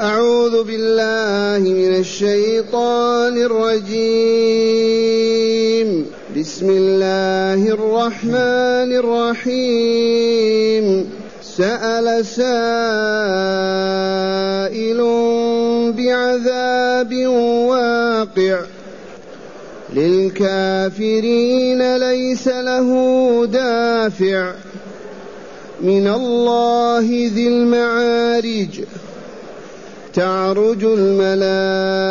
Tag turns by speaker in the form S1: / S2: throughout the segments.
S1: أعوذ بالله من الشيطان الرجيم. بسم الله الرحمن الرحيم. سأل سائل بعذاب واقع. للكافرين ليس له دافع. من الله ذي المعارج. تعرج الملائكة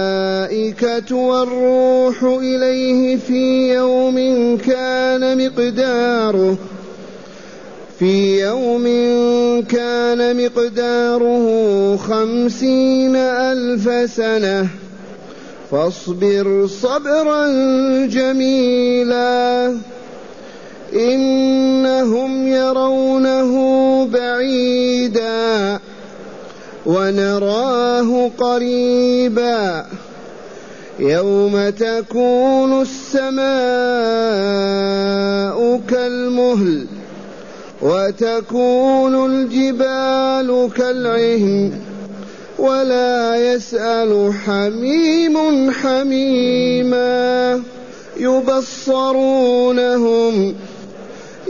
S1: والروح إليه في يوم كان مقداره في يوم كان مقداره خمسين ألف سنة. فاصبر صبرا جميلا إنهم يرونه بعيدا. ونراه قريبا يوم تكون السماء كالمهل وتكون الجبال كالعهن ولا يسأل حميم حميما يبصرونهم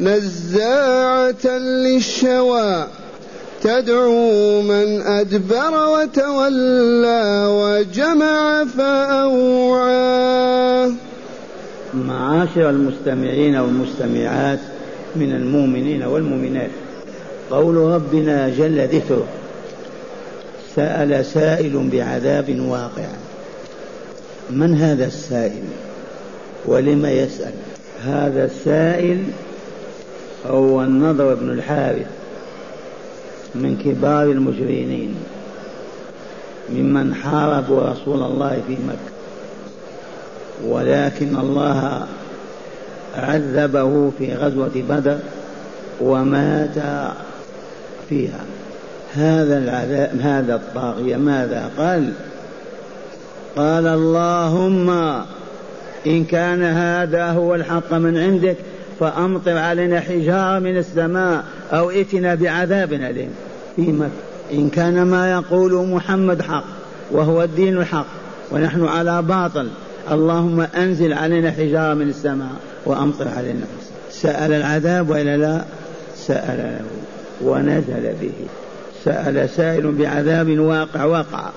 S1: نزاعة للشوى تدعو من أدبر وتولى وجمع فأوعى.
S2: معاشر المستمعين والمستمعات من المؤمنين والمؤمنات قول ربنا جل ذكره سأل سائل بعذاب واقع. من هذا السائل؟ ولم يسأل. هذا السائل هو النضر بن الحارث من كبار المجرمين ممن حاربوا رسول الله في مكة. ولكن الله عذبه في غزوة بدر ومات فيها. هذا العذاب هذا الطاغية ماذا قال؟ قال اللهم إن كان هذا هو الحق من عندك فأمطر علينا حجارة من السماء أو ائتنا بعذاب أليم. في مكة إن كان ما يقول محمد حق وهو الدين الحق ونحن على باطل اللهم أنزل علينا حجارة من السماء وأمطر علينا سأل العذاب وإلا لا؟ سأل له ونزل به. سأل سائل بعذاب واقع وقع.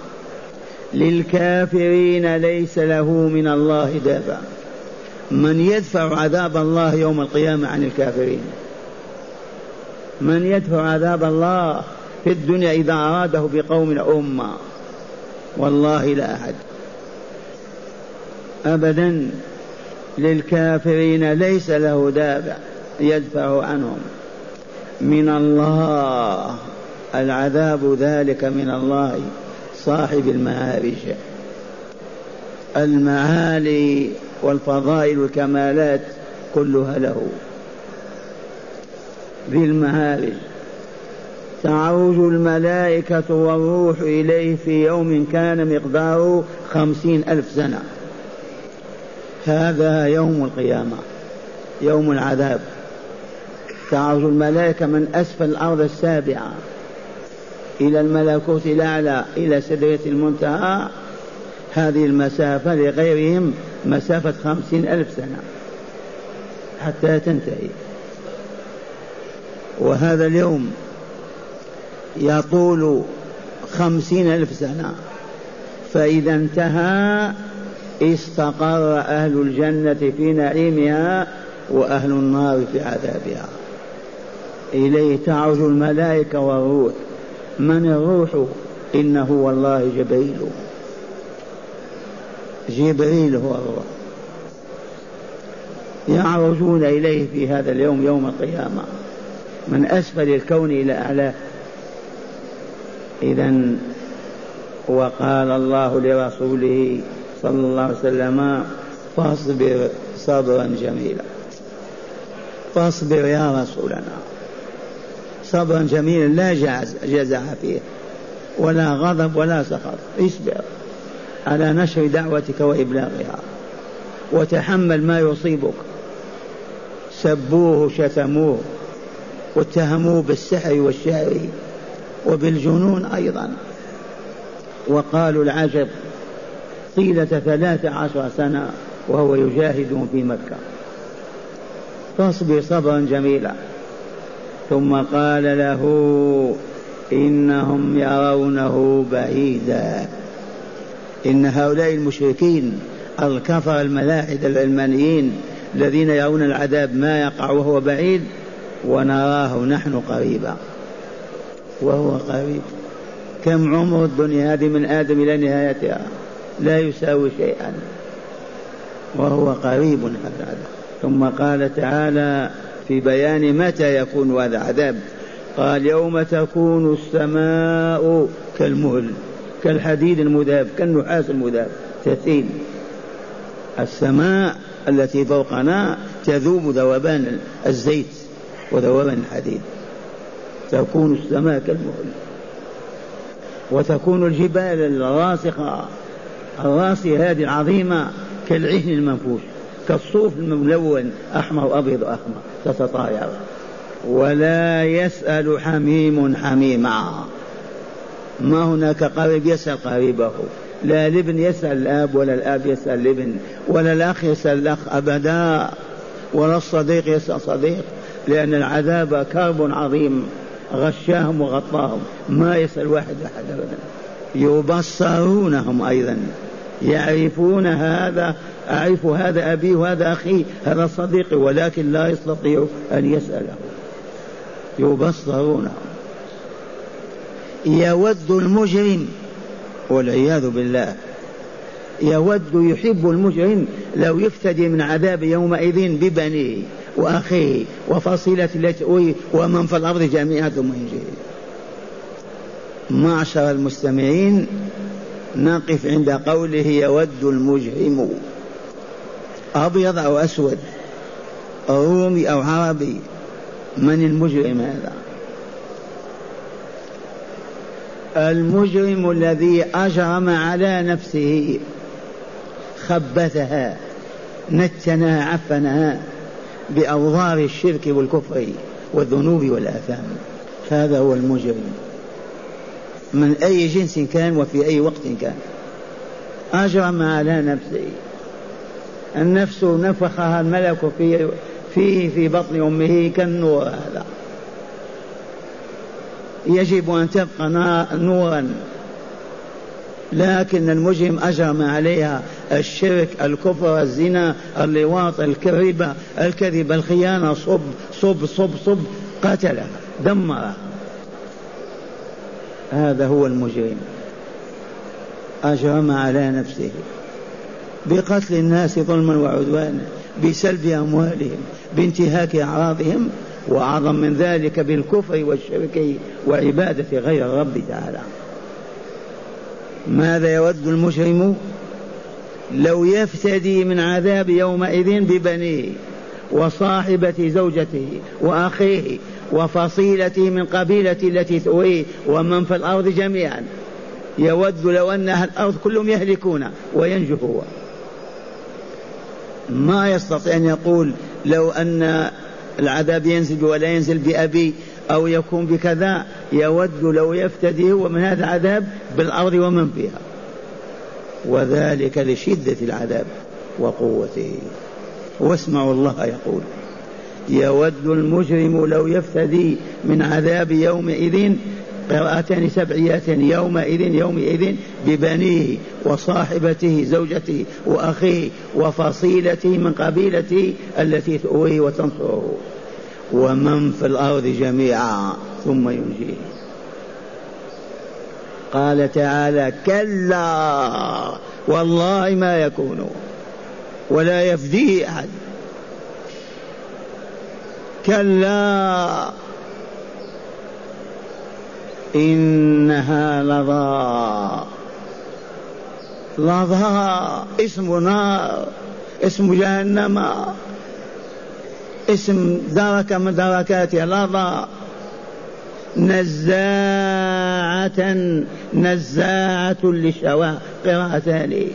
S2: للكافرين ليس له من الله دافع من يدفع عذاب الله يوم القيامة عن الكافرين. من يدفع عذاب الله في الدنيا إذا أراده بقوم أمة. والله لا أحد. أبدا للكافرين ليس له دافع يدفع عنهم. من الله. العذاب ذلك من الله صاحب المعارج. المعالي والفضائل والكمالات كلها له. ذي المعارج تعرج الملائكة والروح إليه في يوم كان مقداره خمسين ألف سنة. هذا يوم القيامة يوم العذاب. تعرج الملائكة من أسفل الأرض السابعة إلى الملكوت الأعلى إلى سدرة المنتهى. هذه المسافة لغيرهم مسافة خمسين ألف سنة حتى تنتهي. وهذا اليوم يطول خمسين ألف سنة. فإذا انتهى استقر أهل الجنة في نعيمها وأهل النار في عذابها. إليه تعرج الملائكة والروح. من الروح؟ إنه والله جبريل جبريل هو الروح يعرجون إليه في هذا اليوم يوم القيامة. من أسفل الكون إلى أعلاه إذا وقال الله لرسوله صلى الله عليه وسلم فاصبر صبرا جميلا. فاصبر يا رسولنا. صبرا جميلا لا جزع فيه. ولا غضب ولا سخط. اصبر. على نشر دعوتك وإبلاغها. وتحمل ما يصيبك. سبوه شتموه واتهموه بالسحر والشعر. وبالجنون أيضا. وقالوا العجب طيلة ثلاث عشر سنة وهو يجاهد في مكة. فاصبر صبرا جميلا. ثم قال له إنهم يرونه بعيدا. إن هؤلاء المشركين الكفر الملاحدة العلمانيين الذين يرون العذاب ما يقع وهو بعيد ونراه نحن قريبا وهو قريب. كم عمر الدنيا هذه من آدم إلى نهايتها؟ لا يساوي شيئا. وهو قريب هذا ثم قال تعالى في بيان متى يكون هذا عذاب قال يوم تكون السماء كالمهل. كالحديد المذاب كالنحاس المذاب تثيل السماء التي فوقنا تذوب ذوبان الزيت وذوبان الحديد. تكون السماء كالمهل. وتكون الجبال الراسخة الراسية هذه العظيمة كالعهن المنفوش كالصوف الملون أحمر وأبيض وأحمر تتطاير. ولا يسأل حميم حميما. ما هناك قريب يسأل قريبه لا الابن يسأل الأب ولا الأب يسأل الابن ولا الأخ يسأل الأخ أبدا ولا الصديق يسأل صديق لأن العذاب كرب عظيم غشاهم وغطاهم ما يسأل واحد أحد أبدا. يبصرونهم أيضا يعرفون هذا أعرف هذا أبي وهذا أخي هذا صديقي ولكن لا يستطيع أن يسأله. يبصرونهم. يود المجرم والعياذ بالله يود يحب المجرم لو يفتدي من عذاب يومئذ ببنيه وأخيه وفصيلة التي ومن في الأرض جميعا ثم ينجيه معشر المستمعين نقف عند قوله يود المجرم. أبيض أو أسود رومي أو عربي من المجرم هذا؟ المجرم الذي أجرم على نفسه خبثها نتنها عفنها بأوضار الشرك والكفر والذنوب والآثام. هذا هو المجرم. من أي جنس كان وفي أي وقت كان. أجرم على نفسه. النفس نفخها الملك في فيه في بطن أمه كالنور هذا. يجب أن تبقى نورا. لكن المجرم أجرم عليها الشرك الكفر الزنا اللواط الكذبة الكذب الخيانة. صب صب صب صب. قتل دمر هذا هو المجرم. أجرم على نفسه. بقتل الناس ظلما وعدوانا بسلب أموالهم بانتهاك أعراضهم. وأعظم من ذلك بالكفر والشرك وعبادة غير الرب تعالى. ماذا يود المجرم لو يفتدي من عذاب يومئذ ببنيه وصاحبة زوجته وأخيه وفصيلته من قبيلة التي تؤويه ومن في الأرض جميعا؟ يود لو أن أهل الأرض كلهم يهلكون وينجو هو ما يستطيع أن يقول لو أن العذاب ينزل ولا ينزل بأبي أو يكون بكذا يود لو يفتدي هو من هذا العذاب بالأرض ومن فيها. وذلك لشدة العذاب وقوته. واسمعوا الله يقول يود المجرم لو يفتدي من عذاب يومئذ قراءتان سبعيات يومئذ يومئذ ببنيه وصاحبته زوجته وأخيه وفصيلته من قبيلته التي تؤويه وتنصره. ومن في الأرض جميعا ثم ينجيه. قال تعالى كلا والله ما يكون ولا يفديه أحد. كلا إنها لظى. لظى. اسم نار اسم جهنم. اسم دركة من دركاتها لظى. نزاعة نزاعة للشواء قراءتان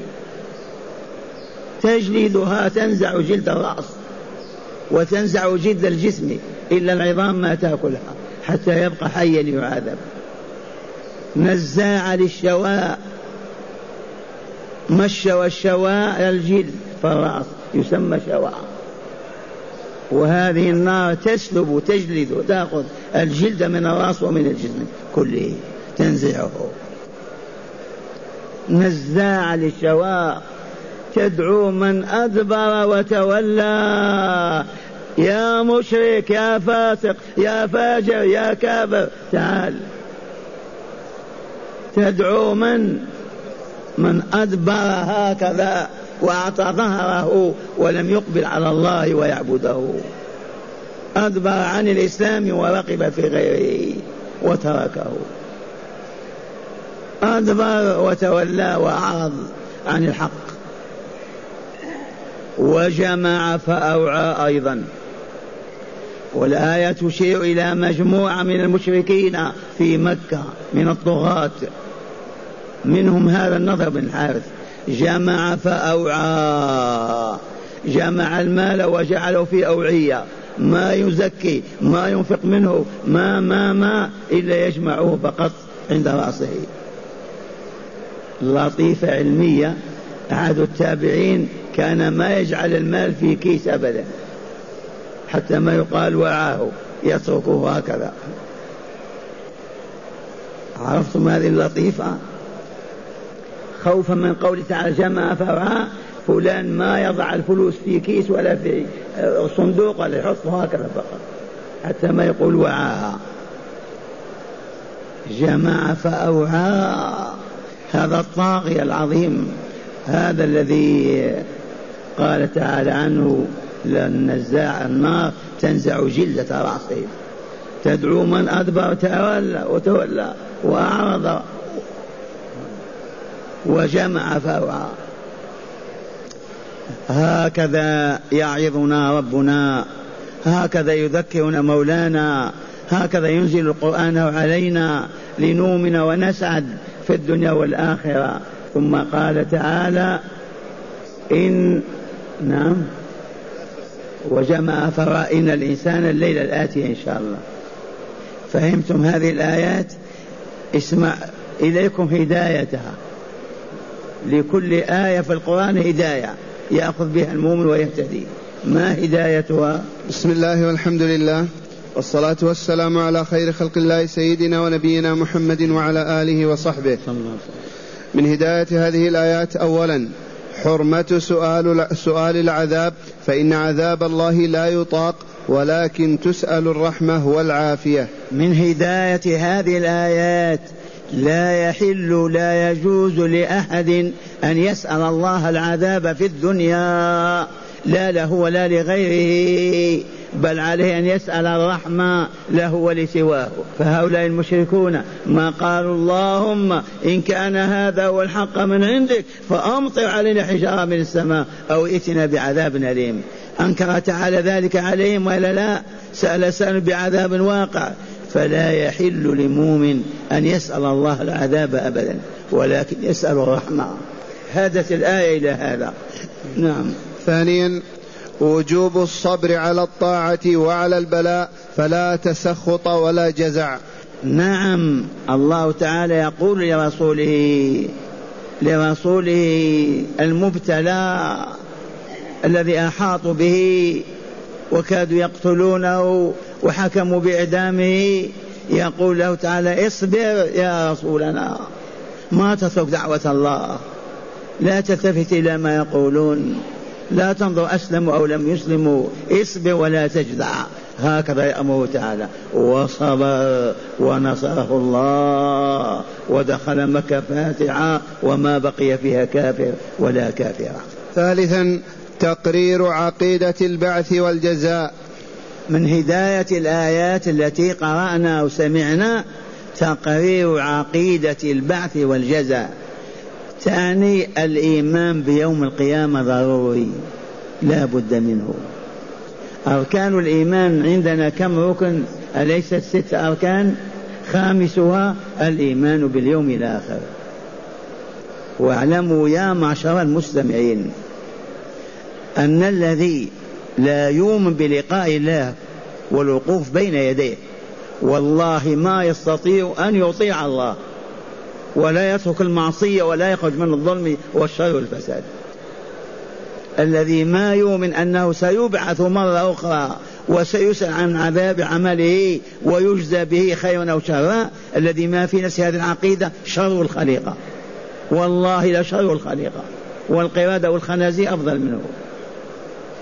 S2: تجلدها تنزع جلد الرأس وتنزع جلد الجسم إلا العظام ما تأكلها حتى يبقى حيا ليعذب نزاعة للشواء. مشى والشواء الجلد فالرأس يسمى شواء. وهذه النار تسلب وتجلد وتأخذ الجلد من الرأس ومن الجسم كله تنزعه. نزاع للشواء. تدعو من أدبر وتولى. يا مشرك يا فاسق يا فاجر يا كافر تعال. تدعو من؟ من أدبر هكذا وأعطى ظهره ولم يقبل على الله ويعبده. أدبر عن الإسلام ورقب في غيره وتركه. أدبر وتولى وأعرض عن الحق. وجمع فأوعى أيضا. والآية تشير إلى مجموعة من المشركين في مكة من الطغاة. منهم هذا النضر بن الحارث. جمع فأوعى. جمع المال وجعله في أوعية. ما يزكي ما ينفق منه ما ما ما إلا يجمعه فقط عند رأسه. لطيفة علمية. أحد التابعين كان ما يجعل المال في كيس أبدا. حتى ما يقال وعاه يتركه هكذا. عرفتم هذه اللطيفة؟ خوفا من قوله تعالى جمع فوعى فلان ما يضع الفلوس في كيس ولا في صندوق ولا يحطه هكذا فقط. حتى ما يقول وعاها جمع فأوعى. هذا الطاغية العظيم هذا الذي قال تعالى عنه لنزاع النار تنزع جلدة رأسه تدعو من أدبر وتولى وتولى وأعرض وجمع فأوعى هكذا يعظنا ربنا هكذا يذكرنا مولانا هكذا ينزل القرآن علينا لنؤمن ونسعد في الدنيا والآخرة. ثم قال تعالى إن نعم وجمع فرائن الإنسان الليل الآتي إن شاء الله. فهمتم هذه الآيات؟ اسمع إليكم هدايتها. لكل آية في القرآن هداية يأخذ بها المؤمن ويهتدي. ما هدايتها؟
S1: بسم الله والحمد لله والصلاة والسلام على خير خلق الله سيدنا ونبينا محمد وعلى آله وصحبه. من هداية هذه الآيات أولا حرمة سؤال سؤال العذاب فإن عذاب الله لا يطاق ولكن تسأل الرحمة والعافية.
S2: من هداية هذه الآيات لا يحل لا يجوز لأحد أن يسأل الله العذاب في الدنيا لا له ولا لغيره بل عليه أن يسأل الرحمة له ولسواه. فهؤلاء المشركون ما قالوا اللهم إن كان هذا هو الحق من عندك فأمطر علينا حجارة من السماء أو ائتنا بعذاب أليم. أنكر تعالى ذلك عليهم ولا لا؟ سأل سأل بعذاب واقع. فلا يحل لمؤمن أن يسأل الله العذاب أبدا ولكن يسأل الرحمة. هدت الآية إلى هذا. نعم.
S1: ثانيا وجوب الصبر على الطاعة وعلى البلاء فلا تسخط ولا جزع.
S2: نعم. الله تعالى يقول لرسوله لرسوله المبتلى الذي أحاطوا به وكادوا يقتلونه وحكموا بإعدامه يقول له تعالى اصبر يا رسولنا. ما تترك دعوة الله. لا تلتفت إلى ما يقولون. لا تنظر أسلموا أو لم يسلموا. اصبر ولا تجدع هكذا يأمره تعالى. وصبر ونصره الله. ودخل مكة فاتحة. وما بقي فيها كافر ولا كافرة.
S1: ثالثا تقرير عقيدة البعث والجزاء.
S2: من هداية الآيات التي قرأنا وسمعنا تقرير عقيدة البعث والجزاء. ثاني الإيمان بيوم القيامة ضروري لا بد منه. أركان الإيمان عندنا كم ركن؟ أليست ست أركان؟ خامسها الإيمان باليوم الآخر. واعلموا يا معشر المستمعين أن الذي لا يؤمن بلقاء الله والوقوف بين يديه. والله ما يستطيع أن يطيع الله. ولا يترك المعصية ولا يخرج من الظلم والشر والفساد. الذي ما يؤمن أنه سيبعث مرة أخرى وسيسأل عن عذاب عمله ويجزى به خيرا أو شرا الذي ما في نفس هذه العقيدة شر الخليقة. والله لشر الخليقة. والقردة والخنازير أفضل منه.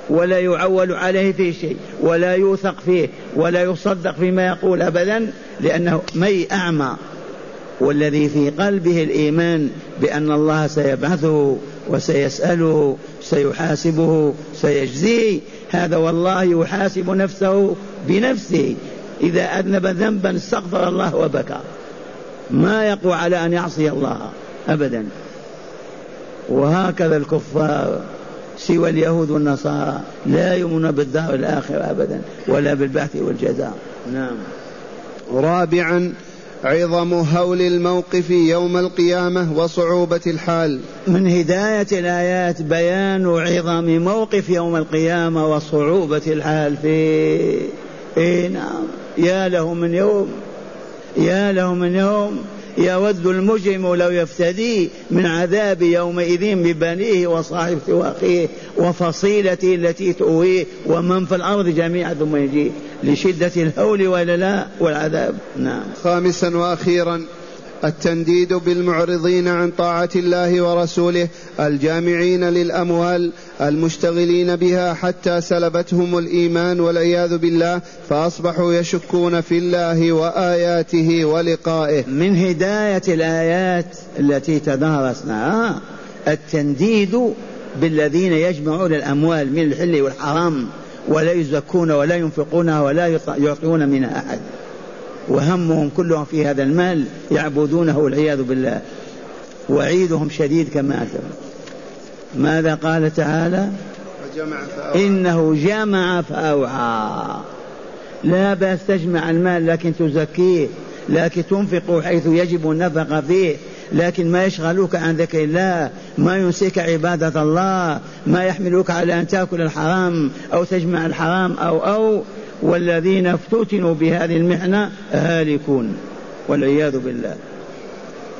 S2: ولا يعول عليه في شيء ولا يوثق فيه ولا يصدق فيما يقول أبدا لأنه مي أعمى والذي في قلبه الإيمان بأن الله سيبعثه وسيسأله سيحاسبه سيجزيه. هذا والله يحاسب نفسه بنفسه. إذا أذنب ذنبا استغفر الله وبكى. ما يقوى على أن يعصي الله أبدا. وهكذا الكفار. سوى اليهود والنصارى لا يؤمنون بالدار الآخرة أبدا ولا بالبعث والجزاء. نعم.
S1: رابعا عظم هول الموقف يوم القيامة وصعوبة الحال.
S2: من هداية الآيات بيان عظم موقف يوم القيامة وصعوبة الحال فيه إيه؟ نعم. يا له من يوم يا له من يوم يود المجرم لو يفتدي من عذاب يومئذ ببنيه وصاحبته واخيه وفصيلته التي تؤويه ومن في الأرض جميعا ثم يجيه لشدة الهول ولا لا والعذاب. نعم.
S1: خامسا وأخيرا التنديد بالمعرضين عن طاعة الله ورسوله الجامعين للأموال المشتغلين بها حتى سلبتهم الإيمان والعياذ بالله فأصبحوا يشكون في الله وآياته ولقائه.
S2: من هداية الآيات التي تدارسناها التنديد بالذين يجمعون الأموال من الحل والحرام ولا يزكون ولا ينفقونها ولا يعطون منها أحد. وهمهم كلهم في هذا المال يعبدونه والعياذ بالله. وعيدهم شديد كما أتم ماذا قال تعالى؟ إنه جمع فأوعى. لا بأس تجمع المال لكن تزكيه لكن تنفق حيث يجب النفقة فيه لكن ما يشغلوك عن ذكر الله ما ينسيك عبادة الله ما يحملوك على أن تأكل الحرام أو تجمع الحرام أو أو والذين افتتنوا بهذه المحنة هالكون والعياذ بالله.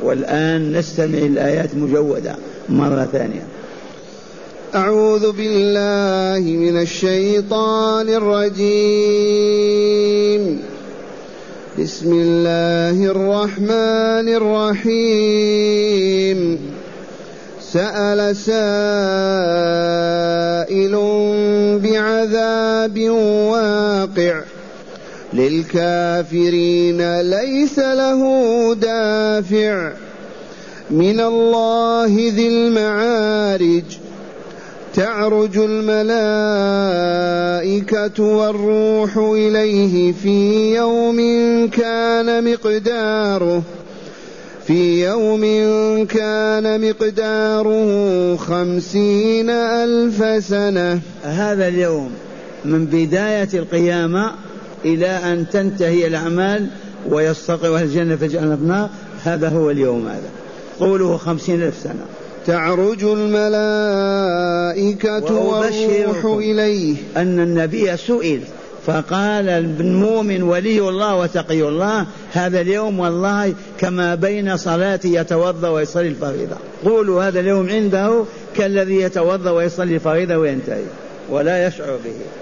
S2: والآن نستمع الآيات مجودة مرة ثانية.
S1: أعوذ بالله من الشيطان الرجيم. بسم الله الرحمن الرحيم. سأل سائل بعذاب واقع للكافرين ليس له دافع. من الله ذي المعارج. تعرج الملائكة والروح إليه في يوم كان مقداره. في يوم كان مقداره خمسين ألف سنة.
S2: هذا اليوم من بداية القيامة إلى أن تنتهي الأعمال ويستقر الجنة في الجنة النار هذا هو اليوم هذا. قوله خمسين ألف سنة.
S1: تعرج الملائكة والروح إليه.
S2: أن النبي سئل فقال المؤمن ولي الله وتقي الله هذا اليوم والله كما بين صلاتي يتوضأ ويصلي الفريضة. قولوا هذا اليوم عنده كالذي يتوضأ ويصلي الفريضة وينتهي ولا يشعر به.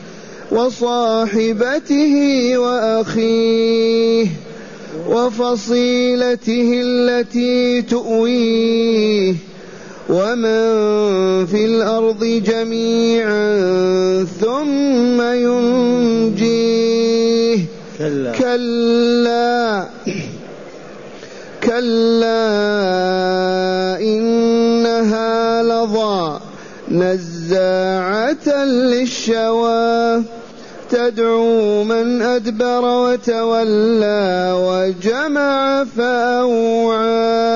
S1: وصاحبته وأخيه وفصيلته التي تؤويه ومن في الأرض جميعا ثم ينجيه. كلا, كلا. كلا. إنها لظى نزاعة للشوى. تدعو من أدبر وتولى وجمع فأوعى.